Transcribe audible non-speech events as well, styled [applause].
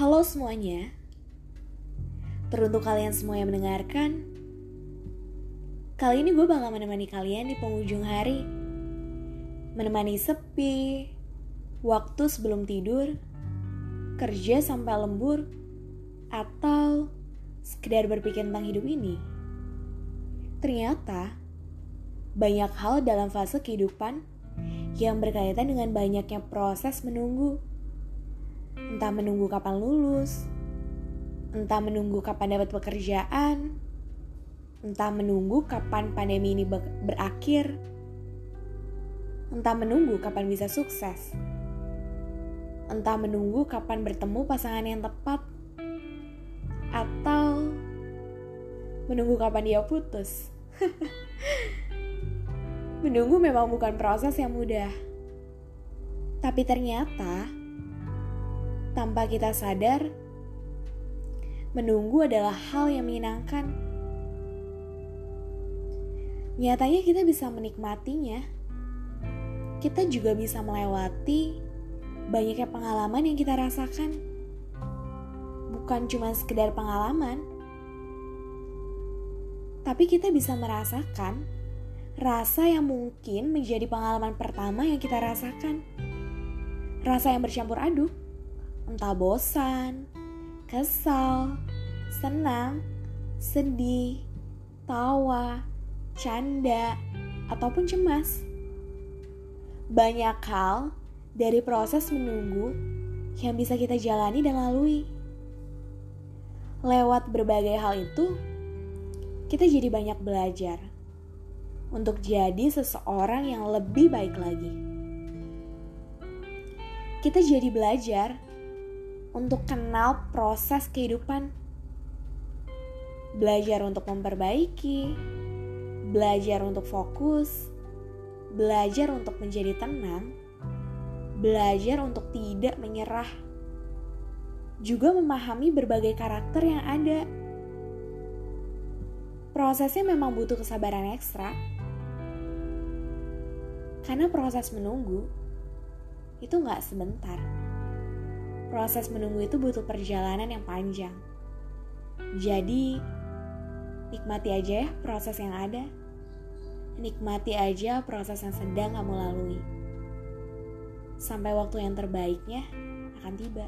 Halo semuanya. Teruntuk kalian semua yang mendengarkan, kali ini gue bakal menemani kalian di penghujung hari. Menemani sepi, waktu sebelum tidur, kerja sampai lembur, atau sekedar berpikir tentang hidup ini. Ternyata, banyak hal dalam fase kehidupan yang berkaitan dengan banyaknya proses menunggu. Entah menunggu kapan lulus, entah menunggu kapan dapat pekerjaan, entah menunggu kapan pandemi ini berakhir, entah menunggu kapan bisa sukses, entah menunggu kapan bertemu pasangan yang tepat, atau menunggu kapan dia putus. [laughs] menunggu memang bukan proses yang mudah, tapi ternyata tanpa kita sadar, menunggu adalah hal yang menyenangkan. Nyatanya kita bisa menikmatinya. Kita juga bisa melewati banyaknya pengalaman yang kita rasakan. Bukan cuma sekedar pengalaman, tapi kita bisa merasakan rasa yang mungkin menjadi pengalaman pertama yang kita rasakan. Rasa yang bercampur aduk entah bosan, kesal, senang, sedih, tawa, canda, ataupun cemas. Banyak hal dari proses menunggu yang bisa kita jalani dan lalui. Lewat berbagai hal itu, kita jadi banyak belajar untuk jadi seseorang yang lebih baik lagi. Kita jadi belajar untuk kenal proses kehidupan. Belajar untuk memperbaiki, belajar untuk fokus, belajar untuk menjadi tenang, belajar untuk tidak menyerah, juga memahami berbagai karakter yang ada. Prosesnya memang butuh kesabaran ekstra, karena proses menunggu itu nggak sebentar proses menunggu itu butuh perjalanan yang panjang. Jadi, nikmati aja ya proses yang ada. Nikmati aja proses yang sedang kamu lalui. Sampai waktu yang terbaiknya akan tiba.